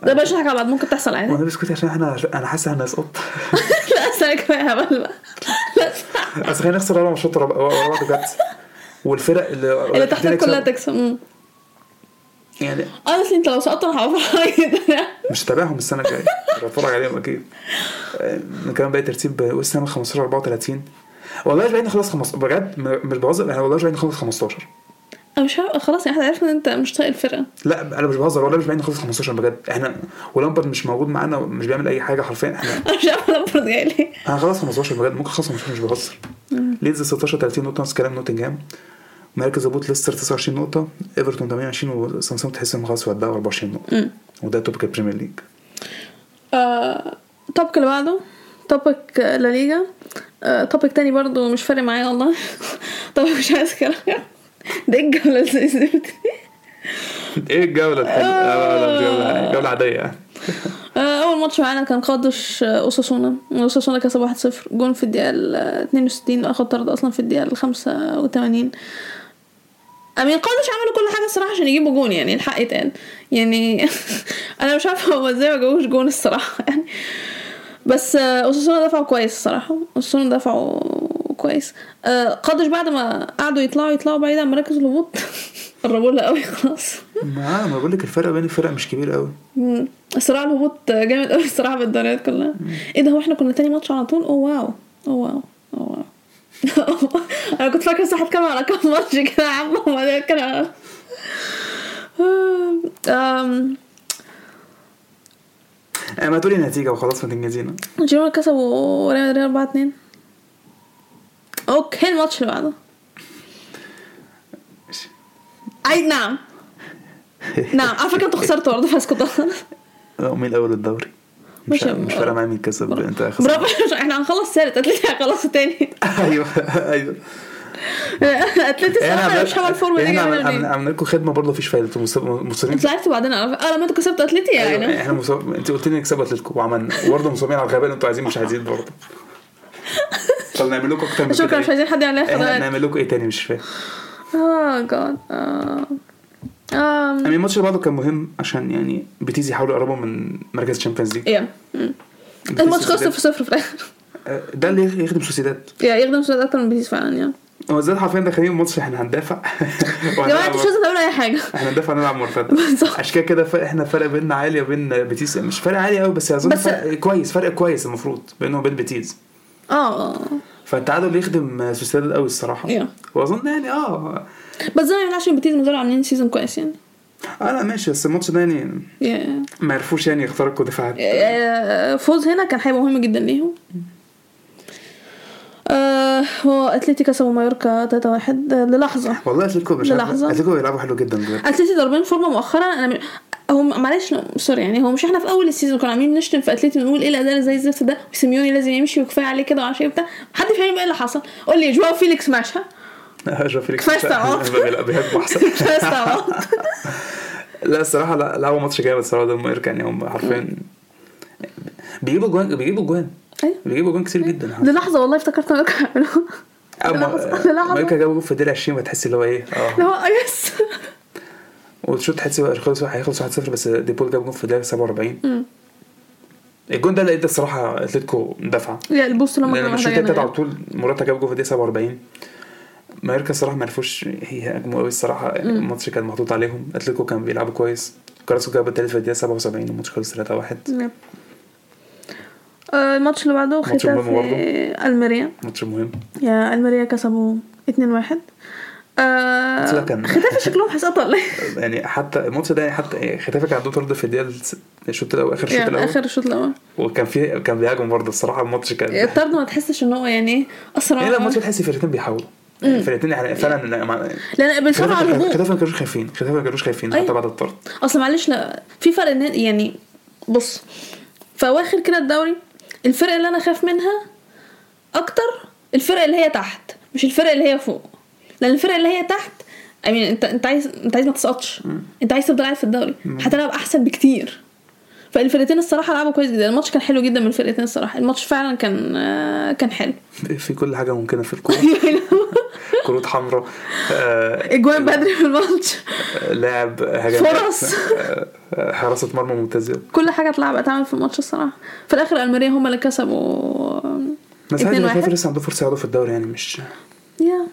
ده بقى شحك على بعض ممكن تحصل عادي؟ وأنا بسكت عشان إحنا أنا حاسس هنسقط لا استنى كفاية هبل بقى. لا أصل خلينا نخسر أربع ماتشات ورا بعض بجد. والفرق اللي اللي تحتك كلها تكسب. يعني honestly أنت لو سقطت أنا هبقى مش تابعهم السنة الجاية. بتفرج عليهم أكيد. آه، كمان باقي ترتيب ويست هام 15 34 والله مش باين نخلص 15 بجد مش بهزر إحنا والله مش باين نخلص 15 أنا مش عارف خلاص يعني إحنا عرفنا إن أنت مش طايق الفرقة. لا أنا مش بهزر والله مش باين نخلص 15 بجد. إحنا ولامبرد مش موجود معانا مش بيعمل أي حاجة حرفيا إحنا أنا مش عارفه لامبرد جاي ليه. أنا خلاص 15 بجد ممكن خلاص 15 مش بهزر. ليدز 16 30 نقطة نفس كلام نوتنجهام. مركز هبوط ليستر 29 نقطة إيفرتون 28 وساوثهامبتون تحس انهم خلاص ودعوا 24 نقطة. مم. وده topic البريمير ليج. آه، topic اللي بعده topic لا ليجا. آه، topic تاني برضو مش فارق معايا والله. topic مش عايز كلام. ده إيه الجولة دي؟ إيه الجولة الحلوة؟ آه، جولة عاديه يعني آه، أول ماتش معانا كان قادش آه، أوساسونا. أوساسونا كسب 1-0 جون في الدقيقة ال 62 وأخد طرد أصلا في الدقيقة ال 85 أم، قادش عملوا كل حاجة الصراحة عشان يجيبوا جون يعني الحق يتقال. يعني أنا مش عارفة هما إزاي ما جابوش جون الصراحة يعني. بس آه، أوساسونا دافعوا كويس الصراحة. أوساسونا دافعوا كويس. آه، قادش بعد ما قعدوا يطلعوا يطلعوا بعيد عن مراكز الهبوط قربوا لها قوي خلاص. ما ما بقول لك الفرق بين الفرق مش كبير قوي. صراع الهبوط جامد قوي الصراحه بالدوريات كلها. إيه ده هو إحنا كنا تاني ماتش على طول؟ oh wow. oh wow. oh wow. أنا كنت فاكرة صح هتكلم على كام ماتش كده يا عم وبعدين كده. أم، يعني ما تقولي نتيجه وخلاص ما تنجزينا. جيرونا كسبوا ريال مدريد 4 2 أوكي الماتش اللي بعده. أي نعم. نعم على فكرة أنتوا خسرتوا برضه فاسكتوا مين اول الدوري؟ مش مش- مش فارقه معايا مين كسب أنت خسرت. برافو إحنا هنخلص ثالث اتلتي هيخلصوا تاني. أيوه أيوه. اتلتي الصراحه مش هعمل فورمة دي يعني إحنا عملنا لكم خدمة برضه مفيش فايدة. أنتوا مص- مصرين انت عرفت بعدين أه لما أنتوا كسبتوا اتلتي يعني. أيوة، إحنا. انت قلت لي نكسب أتلتيكو وعملنا وبرضه مصممين على الغباء اللي أنتوا عايزين مش عايزين برضه. طب نعمل لكم أكتر من شكرا مش كده عايزين حد إيه؟ إحنا خدمات نعمل لكم إيه تاني؟ مش فاهم. آه جاد آه ام يعني الماتش اللي بعده كان مهم عشان يعني بيتيس يحاولوا يقربوا من مركز الشامبيونز ليج. يا مم. الماتش خلص صفر صفر في الآخر. آه، ده اللي يخدم سوسيداد. يا يخدم سوسيداد أكتر من بيتيس فعلا يا هو ده حرفيا داخلين الماتش إحنا هندافع. يا جماعة أنتوا مش لازم تعملوا أي حاجة. إحنا هندافع نلعب مرتدة. بالظبط. عشان كده كده إحنا فرق بيننا عالي وبين بيتيس مش فرق عالي قوي بس اظن فرق كويس فرق كويس المفروض بينه وبين بيتيس آه. فالتعادل يخدم سوسيداد قوي الصراحة. Yeah. وأظن يعني آه. بس زي ما يمنعش ان بيتيس لازالوا عاملين season كويس يعني. آه لا ماشي بس الماتش ده يعني Yeah. ما عرفوش يعني يخترقوا دفاعات آه، فوز هنا كان هيبقى مهم جدا ليهم. آه هو اتلتي كسبوا مايوركا 3 1 للحظة. والله أتلتيكو مش للحظة. أتلتيكو بيلعبوا حلو جدا دلوقتي. اتلتي ضاربين فورمة مؤخرا. أنا م... هو معلش sorry يعني هو مش إحنا في أول ال season كنا عاملين نشتم في اتلتي ونقول إيه الأداء اللي زي الزفت ده وسيميوني لازم يمشي وكفايه عليه كده وعشان بتاع محدش فاهم إيه اللي حصل. قول لي جواو فيليكس ماشها جو فيليكس بيهاجموا احسن كفاية استعباط. لا الصراحة لا لعبوا ماتش جامد الصراحة ده مايوركا يعني هم حرفيا بيجيبوا اجوان بيجيبوا اجوان. أيوه. بيجيبوا اجوان كتير جدا. للحظة والله افتكرت مايوركا هيعملوها. للحظة. مايوركا جابوا جول في الدقيقة 20 فتحس اللي هو إيه؟ اللي آه هو yes. والشوط خلص هيخلص 1-0 بس دي بول جاب جول في الدقيقة 47 مم. الجون ده لقيت الصراحة أتلتيكو دفع يا البوست لما كنا الشوط التالت على محتاجينها طول موراتا جاب جول في الدقيقة 47 مايوركا الصراحة ما عرفوش يهاجموا قوي الصراحة. الماتش كان محطوط عليهم. أتلتيكو كان بيلعبوا كويس. كاراسكو جاب التالت في الدقيقة 77 الماتش خلص 3 1 يب. آه، الماتش اللي بعده. ختافي ألميريا. ماتش مهم. يا ألميريا كسبوا 2 1 الماتش ده آه ختافي شكلهم إيه؟ يعني حتى الماتش ده يعني حتى ختافي كان عندهم طرد في الدقيقه الشوط الأول آخر الشوط يعني الأول. آخر الشوط الأول. وكان في كان بيهاجم برضه الصراحة الماتش كان الطرد ما تحسش إن هو يعني أسرع. يعني لا الماتش تحس الفرقتين بيحاولوا. الفرقتين يعني فعلا مع- لأن بيصارعوا على الهجوم. ختافي ما كانوش خايفين. ختافي ما كانوش خايفين حتى أيوة. بعد الطرد. أصل معلش لا في فرق يعني بص في أواخر كده الدوري الفرق اللي أنا خايف منها أكتر الفرق اللي هي تحت مش الفرق اللي هي فوق. لأن الفرق اللي هي تحت I mean انت أنت عايز أنت عايز ما تسقطش. أنت عايز تفضل قاعد في الدوري. هتلعب أحسن بكتير. فالفرقتين الصراحة لعبوا كويس جدا. الماتش كان حلو جدا من الفرقتين الصراحة. الماتش فعلا كان آه، كان حلو. في كل حاجة ممكنة في الكورة. كروت حمراء آه، إجوان بدري في الماتش. لاعب هجمات فرص. آه، حراسة مرمى ممتازة. كل حاجة اتلعبت اتعمل في الماتش الصراحة. في الآخر ألميريا هم اللي كسبوا بس عادي 2-1. ختافي لسه عنده فرصة يقعدوا في الدوري يعني مش يا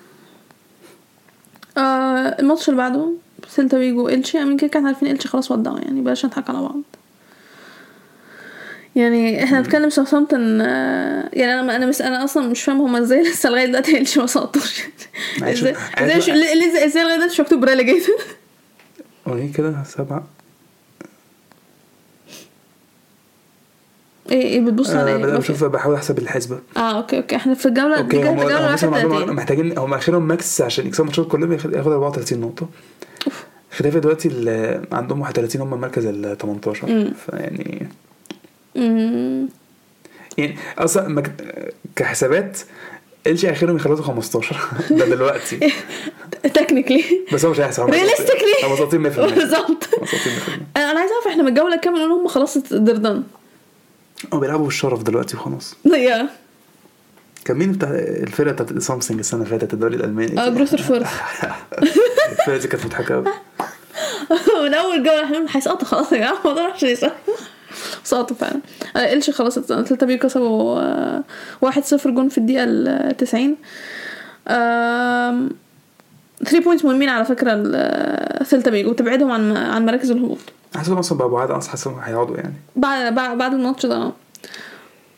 آه الماتش اللي بعده سيلتا فيجو إلشي من كده كان عارفين إلشي خلاص ودعوا يعني بلاش نضحك على بعض. يعني إحنا نتكلم ساوثهامبتون يعني أنا أنا مس أنا أصلا مش فاهم هما إزاي لسه لغاية دلوقتي إلشي ما سقطوش إزاي إزاي لغاية دلوقتي مش مكتوب relegated وهي كده سبعة. إيه إيه بتبص على آه إيه؟ ما بشوف بحاول أحسب الحسبة. آه okay okay. إحنا في الجولة okay في هم هم مثلا عندهم 31 محتاجين هم اخرهم max عشان يكسبوا الماتشات كلهم ياخد ياخد 34 نقطة. خيتافي دلوقتي عندهم 31 هم المركز ال 18 مم. فيعني يعني أصلا مك... كحسابات إلشي آخرهم يخلصوا 15 ده دلوقتي. technically بس هو مش هيحصل. Realistically. هم ساقطين 100% بالظبط. ساقطين 100% أنا عايزه أعرف إحنا من الجولة كام نقول هم خلاص دردان هم بيلعبوا بالشرف دلوقتي وخلاص. يا. كان مين بتاع الفرقة بتاعت سامسونج السنة اللي فاتت الدوري الألماني؟ آه جرويتر فورت الفرقة دي كانت مضحكة قوي من أول جوله إحنا هيسقطوا خلاص يا جماعة الموضوع مش هيسقط سقطوا فعلا. آه، إلشي خلاص سيلتا فيجو كسبوا آه، واحد صفر جون في الدقيقة التسعين. 3 بوينتس مهمين على فكرة الثلتا بيجو وتبعدهم عن عن مراكز الهبوط. حاسسهم أصلا بقى بعاد أصلا حاسسهم هيقعدوا يعني. بعد بعد بعد الماتش ده.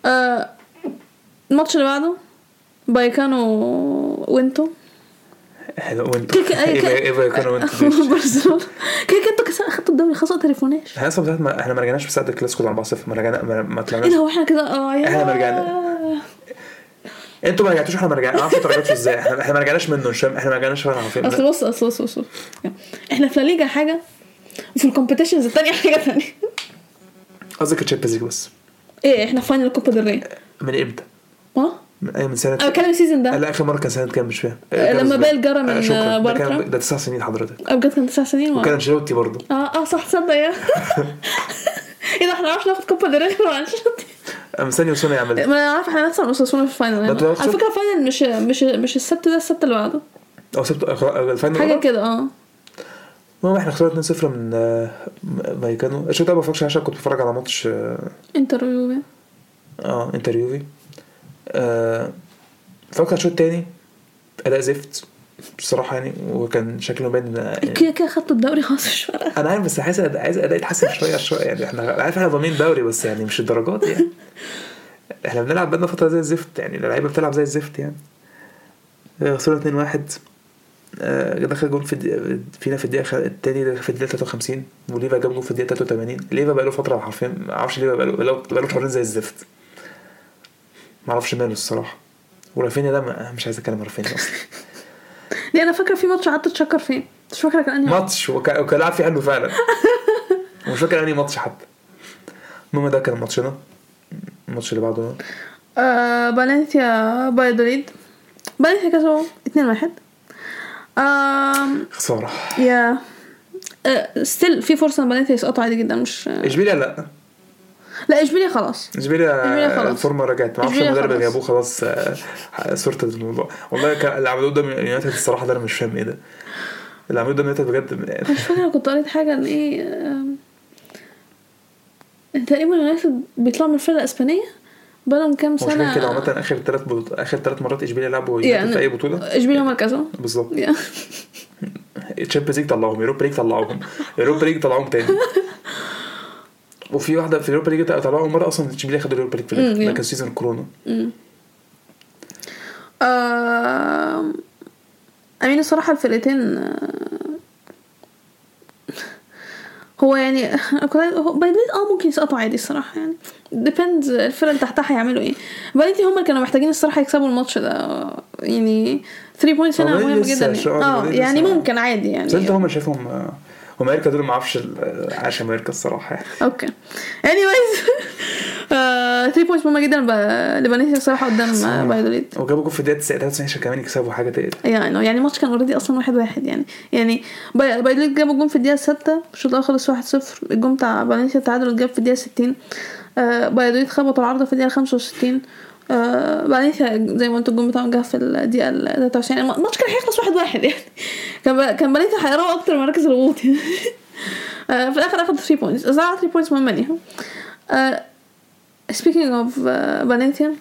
آه، الماتش اللي بعده بايكانو وينتو. حلو وانتوا كيك- أي- إيه دول؟ برشلونة. كده كده أنتوا كس- اخدتوا الدوري خلاص ما تليفوناش. إحنا أصلا ما إحنا ما رجعناش في ساعه الكلاسيكو 4 0 ما رجعنا ما, ما إيه طلعناش ده هو إحنا كده آه يا إحنا ما رجعنا. أنتوا ما رجعتوش إحنا ما رجعنا ما أعرفش أنتوا رجعتوا إزاي. إحنا إحنا ما رجعناش منه مش إحنا ما رجعناش عارفين. أصل بص أصل بص بص. بص. إحنا في لا ليجا حاجة. وفي ال competitions التانية حاجة تانية قصدك ال Champions League بس. إيه إحنا في final ال Copa del Rey من إمتى؟ آه من اي من سنه أنا بتكلم ال season ده. لا آخر مرة كان سنة كام؟ مش فاهم. آه، لما بيل جرى من، آه،. آه، ده بارترا. كان ده تسع سنين حضرتك. آه بجد كان تسع سنين؟ وكان أنشيلوتي برضه. آه آه صح تصدق يا. إيه ده إحنا معرفش ناخد Copa del Rey غير أنشيلوتي. مستني وسوني يعمل. ما أنا عارف إحنا نخسر اوساسونا في ال final على فكرة ال final مش مش مش السبت ده السبت اللي بعده. أو سبت ال final حاجة مرة؟ كده آه. المهم إحنا خسرنا 2-0 من آه، فاييكانو الشوط ده ما بفكرش عشان كنت بتفرج على ماتش آه انتر يوفي آه، انتر يوفي آه، اتفرجت على الشوط التاني أداء زفت بصراحة يعني وكان شكله باين إن- كده كده خدتوا الدوري خلاص مش فارقة. أنا عارف بس عايز أد- عايز أداء يتحسن شوية شوية يعني. إحنا عارف إحنا ضامنين دوري بس يعني مش الدرجات يعني. إحنا بنلعب بقالنا فترة زي الزفت يعني. اللعيبة بتلعب زي الزفت يعني. آه، خسرنا 2 1 آه، دخل جون في فينا في التاني ده في الدقيقة 53 وليفا جاب جون في الدقيقة 83 ليفا بقاله فترة حرفيا ما أعرفش ليفا بقاله بقاله بقاله شهرين زي الزفت. ما أعرفش ماله الصراحة. ورافينيا ده مش عايز أتكلم عن رافينيا أصلا. دي أنا فاكرة في ماتش قعدت تشكر فيه. مش فاكرة كان أنهي ماتش وكان لعب فيه حلو فعلا. ومش فاكر أنهي ماتش حتى. المهم ده كان ماتشنا. الماتش اللي بعده. آه فالنسيا فايادوليد فالنسيا كسبوا 2 1 آم خسارة. يا. still في فرصة إن فالنسيا يسقطوا عادي جدا مش اشبيليا لا؟ لا اشبيليا خلاص. اشبيليا. الفورمة رجعت. ما أعرفش المدرب اللي خلاص. جابوه خلاص آه، صورة الموضوع. والله كان اللي عملوه ده من يونايتد الصراحة ده أنا مش فاهم إيه ده. اللي عملوه ده من يونايتد بجد مش فاكره كنت قريت حاجة إن إيه تقريبا يونايتد بيطلعوا من الفرقة الإسبانية؟ بقالهم كام هو مش سنة؟ كده عامة آخر ثلاث بطولات آخر ثلاث مرات إشبيليا لعبوا يعني في أي بطولة؟ إشبيليا هم الكسبوا بالظبط. Champions League طلعوهم Europa League طلعوهم. Europa League طلعوهم تاني. وفي واحدة في ال Europa League طلعوهم مرة أصلا إشبيليا خدوا ال Europa League في ده. كان season الكورونا آم، أمين الصراحة الفرقتين هو يعني هو بايدليت آه ممكن يسقطوا عادي الصراحة يعني. ديبندز الفرق اللي تحتها هيعملوا إيه. فالنتي هم اللي كانوا محتاجين الصراحة يكسبوا الماتش ده. يعني 3 بوينتس هنا مهم جدا. آه يعني ممكن عادي بس أنت يعني هم شايفهم آه، وأمريكا دول ما أعرفش عاش أمريكا الصراحة. يعني أوكي. Anyways 3 بوينتس مهمة جدا. لفالنسيا الصراحه قدام فايادوليد وجابوا جول في الدقيقة 93 عشان كمان يكسبوا حاجة تاني يعني يعني الماتش كان already أصلا واحد واحد يعني. يعني باي- فايادوليد جابوا جون في الدقيقة 6 الشوط الأول خلص 1 0 الجون بتاع فالنسيا التعادل جاب في الدقيقة 60 آه فايادوليد خبطوا العارضة في الدقيقة 65 آه فالنسيا زي ما قلت الجون بتاعهم جه في الدقيقة ال 93 الم- الماتش كان هيخلص واحد واحد يعني. كان كان فالنسيا هيقربوا أكتر من مراكز الهبوط يعني في الآخر اخدوا 3 points الصراحه 3 points مهمة ليهم of uh, فالنسيا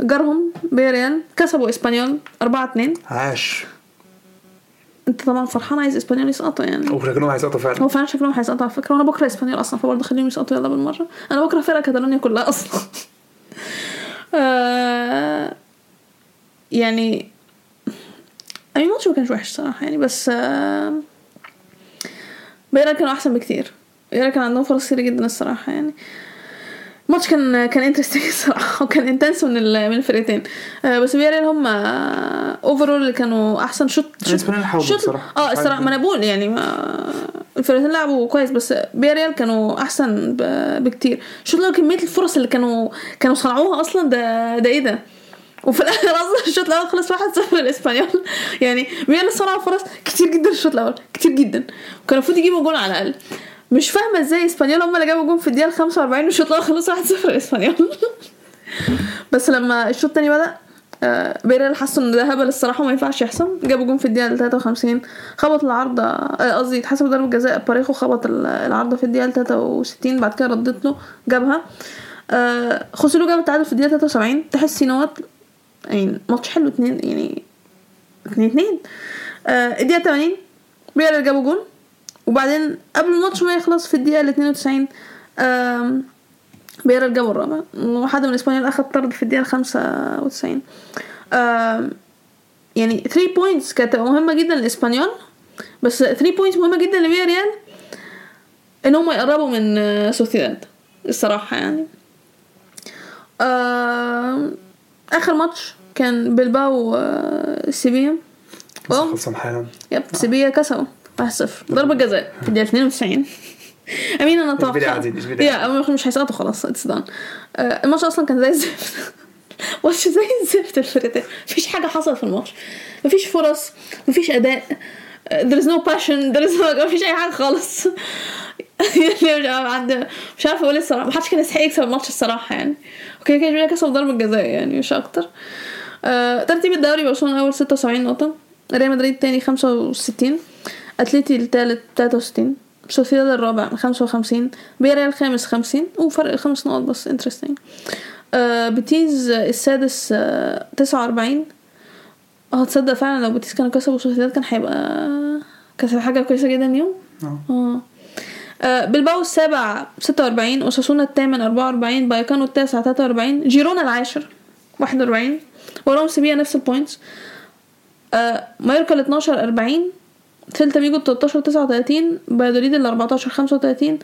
جارهم فياريال كسبوا إسبانيول 4 2 عاش. أنت طبعا فرحان عايز إسبانيول يسقطوا يعني. وشكلهم هيسقطوا فعلا. هو فعلا شكلهم هيسقطوا على فكرة وأنا بكره إسبانيول أصلا فبرضه خليهم يسقطوا يلا بالمرة. أنا بكره فرقة كاتالونيا كلها أصلا. آه يعني اي الماتش ما كانش وحش صراحة يعني بس آه فياريال كانوا أحسن بكتير. فياريال كان عندهم فرص كتير جدا الصراحة يعني. الماتش كان كان interesting الصراحة وكان intense من من الفرقتين. آه بس فياريال هم overall اللي كانوا أحسن شوط شوط بصراحة. آه الصراحة ما أنا بقول يعني ما الفرقتين لعبوا كويس بس فياريال كانوا أحسن بكتير. شوف لو كمية الفرص اللي كانوا كانوا صنعوها أصلا ده ده إيه ده؟ وفي الآخر أصلا الشوط الأول خلص 1-0 للإسبانيول. يعني فياريال صنعوا فرص كتير جدا الشوط الأول كتير جدا. وكان المفروض يجيبوا جول على الأقل. مش فاهمة إزاي إسبانيول هم اللي جابوا جول في الدقيقة 45 والشوط الأول خلص 1-0 للإسبانيول. بس لما الشوط التاني بدأ آه، فياريال حسوا ان ده هبل الصراحه وما ينفعش يحصل. جابوا جون في الدقيقة 53 خبط العارضه آه، قصدي اتحسب ضربة جزاء باريخو خبط ال- العارضه في الدقيقة 63 بعد كده ردت له جابها. آه، جاب التعادل في الدقيقة 73 تحس هو يعني ماتش حلو اتنين يعني اتنين اتنين. آه، الدقيقة 80 فياريال جابوا جون. وبعدين قبل الماتش ما يخلص في الدقيقة 92 آم، فياريال جابوا الرابع. وحد من اسبانيول اخد طرد في الدقيقة 95 آم، يعني 3 points كانت مهمة جدا لاسبانيول بس 3 points مهمة جدا لفياريال إن هم يقربوا من آه، سوسيداد الصراحة يعني. آم، آخر ماتش كان بلباو آه، سيفيا. خلصان حالا. yep سيفيا كسبوا 1-0 ضربة جزاء. في الدقيقة 92 I mean أنا أتوقع يا مش هيسقطوا خلاص it's done الماتش أصلا كان زي الزفت. ماتش زي الزفت الفرقتين مفيش حاجة حصلت في الماتش. مفيش فرص مفيش أداء. there is no passion there is no مفيش أي حاجة خالص. يعني مش عارفة أقول الصراحة محدش كان يستحق يكسب الماتش الصراحة يعني. okay كان اشبيليا كسب ضربة جزاء يعني مش أكتر. آه، ترتيب الدوري برشلونة أول 76 نقطة ريال مدريد تاني 65 أتليتي التالت 63 سوسيداد الرابع 55 فياريال الخامس 50 وفرق خمس نقط بس interesting آه بيتيس السادس آه 49 آه تصدق فعلا لو بيتيس كانوا كسبوا سوسيداد كان هيبقى كانت هتبقى حاجة كويسة جدا اليوم؟ آه. آه، بلباو السابع 46 أوساسونا الثامن 44 بايكانو التاسع 43 جيرونا العاشر 41 وراهم سيفيا نفس ال points آه، مايوركا ال 12 40 سيلتا فيجو ال 13 39 فايادوليد ال 14 35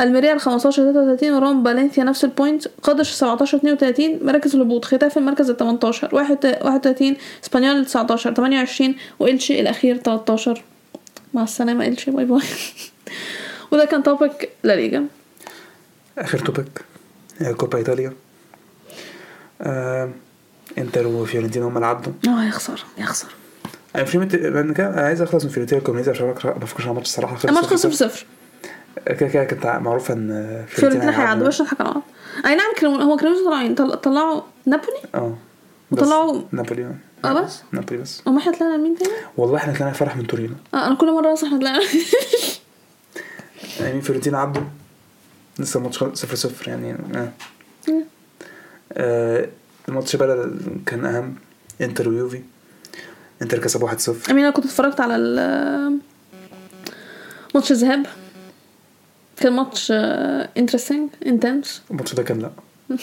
ألميريا ال 15 33 وراهم فالنسيا نفس ال points قادش 17 32 مراكز الهبوط خيتافي المركز ال 18 31 إسبانيول ال 19 28 وإلشي الأخير 13 مع السلامة إلشي bye bye. وده كان topic لا ليجا. آخر topic هي كوبا إيطاليا. آه إنتر وفيورنتينا هم اللي عدوا. آه يخسر يخسر. أنا في كده أنا عايز أخلص من فيورنتينا كريمونيزي عشان ما بفكرش على الماتش الصراحة. الماتش خلص 0 0 كده كده كانت معروفه إن فيورنتينا هيعدوا. مش نضحك على بعض أي نعم كريمو هو طلعوا طل- طلعوا نابولي؟ آه. وطلعوا- نابولي. آه. آه بس؟ نابولي بس. وما إحنا طلعنا مين تاني؟ والله إحنا طلعنا فرح من تورينو. آه أنا كل مرة أصلا إحنا طلعنا. يعني فيورنتينا عدوا لسه الماتش 0 0 يعني آه. آه الماتش بقى كان أهم. إنتر ويوفي. إنتر كسب 1 0 أمين أنا كنت اتفرجت على ماتش الذهاب. كان ماتش interesting intense الماتش ده كان لأ.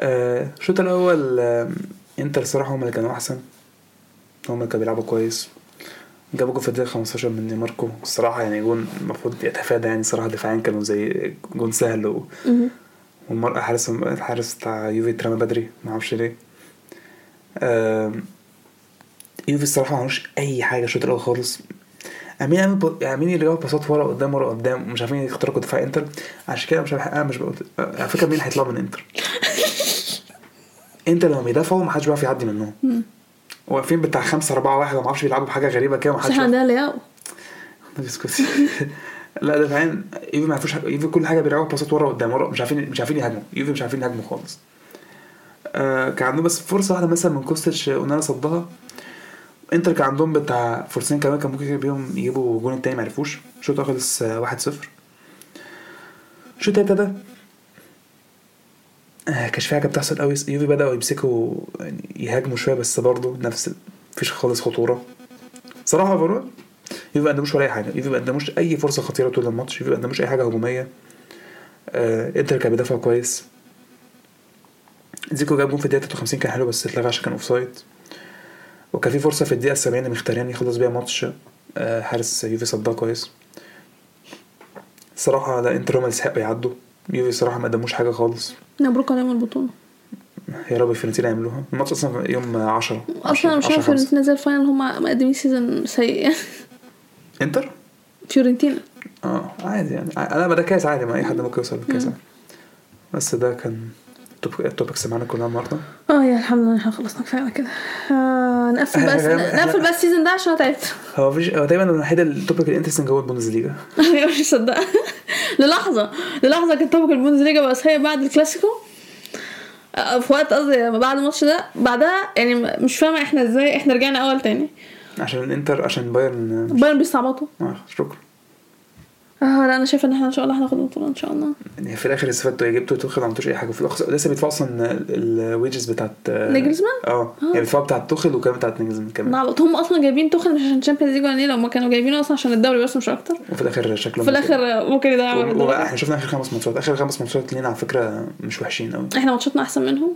آه، الشوط الأول آه، إنتر الصراحه هم اللي كانوا أحسن. هم اللي كانوا بيلعبوا كويس. جابوا جول في الدقيقة 15 من دي ماركو الصراحة يعني جون المفروض يتفادى يعني صراحة دفاعيا كانوا زي جون سهل و... والمرأة حارس الحارس بتاع يوفي اترمى بدري. ما أعرفش ليه. يوفي الصراحة ما عملوش أي حاجة الشوط الأول خالص. امين أمين. أمين اللي جاب باصات ورا قدام ورا قدام. مش عارفين يخترقوا دفاع إنتر. عشان كده مش عارف أنا مش بقول على فكرة مين هيطلعوا من إنتر؟ إنتر لما بيدافعوا ما حدش بيعرف يعدي منهم. واقفين بتاع خمسة أربعة واحد وما أعرفش بيلعبوا بحاجة غريبة كده ومحدش إحنا عندنا لياو لا ده فعلا يوفي ما يعرفوش يوفي كل حاجة بيلعبوا باصات ورا قدام ورا مش عارفين مش عارفين يهاجموا. يوفي مش عارفين يهاجموا خالص. آه كان عندهم بس فرصة واحدة مثلا من كوستش اونانا صدها. انتر كان عندهم بتاع فرصتين كمان كان ممكن بيهم يجيبوا الجون التاني ما عرفوش. الشوط خلص آه، 1-0 الشوط ابتدى كانش في حاجة بتحصل قوي. يوفي بدأوا يمسكوا يعني يهاجموا شوية بس برضه نفس مفيش خالص خطورة. صراحة برضه يوفي ما قدموش ولا أي حاجة. يوفي ما قدموش أي فرصة خطيرة طول الماتش. يوفي ما قدموش أي حاجة هجومية. آه إنتر كان بيدافع كويس. دجيكو جاب جون في الدقيقة 53 كان حلو بس اتلغى عشان كان offside. وكان في فرصة في الدقيقة 70 لمخيتاريان يخلص بيها ماتش آه حارس يوفي صدها كويس. صراحة لا إنتر هما اللي يستحقوا يعدوا. يوفي صراحة ما قدموش حاجة خالص. مبروك عليهم البطولة. يا رب فيورنتينا يعملوها الماتش أصلا يوم 10 أصلا أنا مش عارفة فيورنتينا زي ال final هم مقدمين season سيء. يعني إنتر؟ فيورنتينا. آه عادي يعني. أنا ده كاس عادي ما أي حد ممكن يوصل عادي. بس ده كان ال top- ال topics معانا كلها النهارده. آه يا الحمد لله إحنا خلصنا كفاية على كده. آه نقفل بس إحنا- نقفل بس ال season ده عشان أنا تعبت. هو مفيش هو دايما الوحيد ال topic ال interesting هو البوندسليجا. مش مصدقه للحظة للحظة كانت topic البوندسليجا بس هي بعد الكلاسيكو. آه، في وقت قصدي بعد الماتش ده بعدها يعني مش فاهمة إحنا إزاي إحنا رجعنا أول تاني. عشان الإنتر عشان بايرن بايرن بيستعبطوا. آه شكرا. آه لا أنا شايفة إن إحنا إن شاء الله هناخد البطوله إن شاء الله. يعني في الآخر استفدتوا جبتوا توخل ما عملتوش أي حاجة. في الآخر لسه بيدفعوا أصلا ال wages بتاعت نيجلزمان؟ آه يعني بيدفعوا بتاعت توخل وكمان بتاعت نيجلزمان كمان. نعبط هم أصلا جايبين توخل مش عشان Champions League ولا نيله هم كانوا جايبينه أصلا عشان الدوري بس مش أكتر. وفي الآخر شكلهم في الآخر ممكن يضيعوا و- الدوري. إحنا شفنا آخر خمس ماتشات. آخر خمس ماتشات لينا على فكرة مش وحشين قوي إحنا ماتشاتنا أحسن منهم.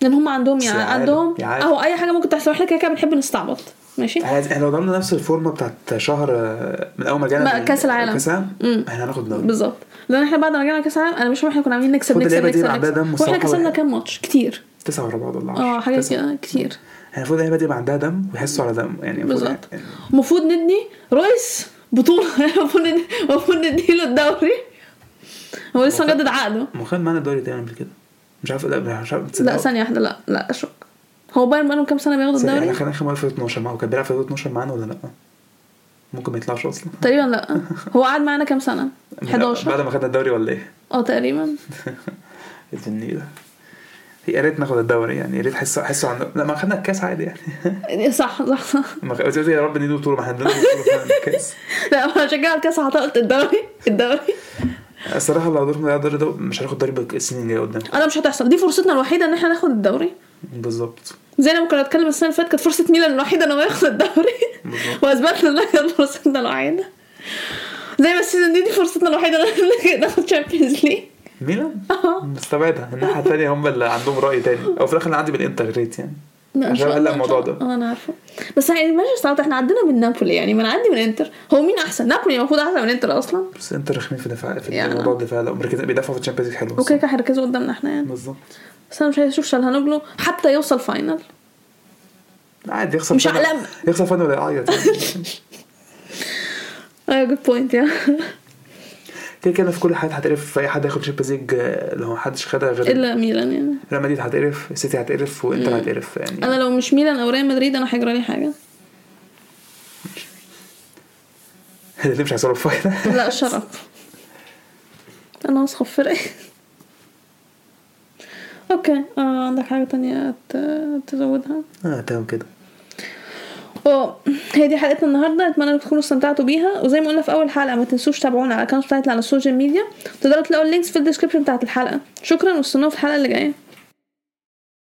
لأن هم عندهم يعني عندهم. اهو أي حاجة ممكن تحصل. إحنا كده كده بنحب نستعبط. ماشي إحنا لو ضمنا نفس الفورمه بتاعت شهر آه، من اول ما جانا كأس العالم. كاس العالم امم إحنا هناخد دوري بالظبط لأن إحنا بعد ما رجعنا كاس العالم أنا مش فاهم إحنا كنا عاملين نكسب نكسب نكسب, وإحنا كسبنا. كام ماتش كتير تسعة ورا بعض ولا 10 آه كده كتير إحنا المفروض اللعيبه دي يبقى عندها دم ويحسوا على دم يعني المفروض بالظبط. يعني المفروض ندي رويس بطوله المفروض ندي المفروض نديله الدوري هو لسه مجدد عقده ما خد معانا الدوري تاني قبل كده مش عارف لا مش عارف لا تصدقوا؟ ثانية واحدة لا لا اشك هو بايرن بقالهم كام سنة بياخدوا ثانية، الدوري؟ خدنا اخر في 2012 معاه. وكان بيلعب في 2012 معانا ولا لأ؟ ممكن ما يطلعش أصلا. تقريبا لأ. هو قعد معانا كام سنة؟ 11 بعد ما خدنا الدوري ولا إيه؟ آه تقريبا. الجنيه ده؟ يا ريت ناخد الدوري يعني. يا ريت حسوا حسوا عن لأ ما خدنا الكاس عادي يعني. صح صح. صح يا رب نديله بطولة ما إحنا فعلا الكاس. لأ أنا شجعت الكاس قلت الدوري. الدوري. الصراحة لو دورنا الدوري ده مش هناخد دوري السنين الجاية قدام. أنا مش هتحصل. دي فرصتنا الوحيدة إن إحنا ناخد الدوري. بالظبط زي لما كنا بنتكلم السنة اللي فاتت كانت فرصة ميلان الوحيدة ان هو ياخد الدوري. واثبتنا ان كانت فرصتنا الوحيدة. زي ما ال season دي دي فرصتنا الوحيدة إن ناخد Champions League ميلان؟ مستبعدها الناحية الثانية هم اللي عندهم رأي تاني. أو في الآخر أنا عندي بالإنتر ريت يعني. عشان إن الموضوع. ده. آه أنا عارفة بس يعني ماشي صراحة إحنا عندنا من نابولي يعني ما عندي من انتر هو مين احسن نابولي المفروض احسن من انتر أصلا بس انتر رخمين في دفاع في يعني. موضوع الدفاع لا مركزين بيدافعوا في ال Champions League حلو okay كده هيركزوا قدامنا إحنا يعني بالظبط بس أنا مش عايز أشوف شالهانوجلو حتى يوصل final عادي يخسر مش final-. يخسر final ولا يعيط يعني. أيوه good point يا كده كده في كل حاجة هتقرف في أي حد ياخد Champions League آه، اللي هو محدش خدها غير إلا ميلان يعني. ريال مدريد هتقرف السيتي هتقرف وإنتر هتقرف يعني. أنا لو مش ميلان أو ريال مدريد أنا هيجرى لي حاجة. اللي مش هيوصلوا ال final لا شرف. أنا هصحى في فرقي okay آه عندك حاجة تانية تزودها؟ آه تمام كده. آه هي دي حلقتنا النهارده أتمنى تكونوا استمتعتوا بيها. وزي ما قلنا في أول حلقة ما تنسوش تتابعونا على ال account بتاعتنا على ال social media تقدروا تلاقوا ال links في ال description بتاعت الحلقة. شكرا وأستنونا في الحلقة اللي جاية.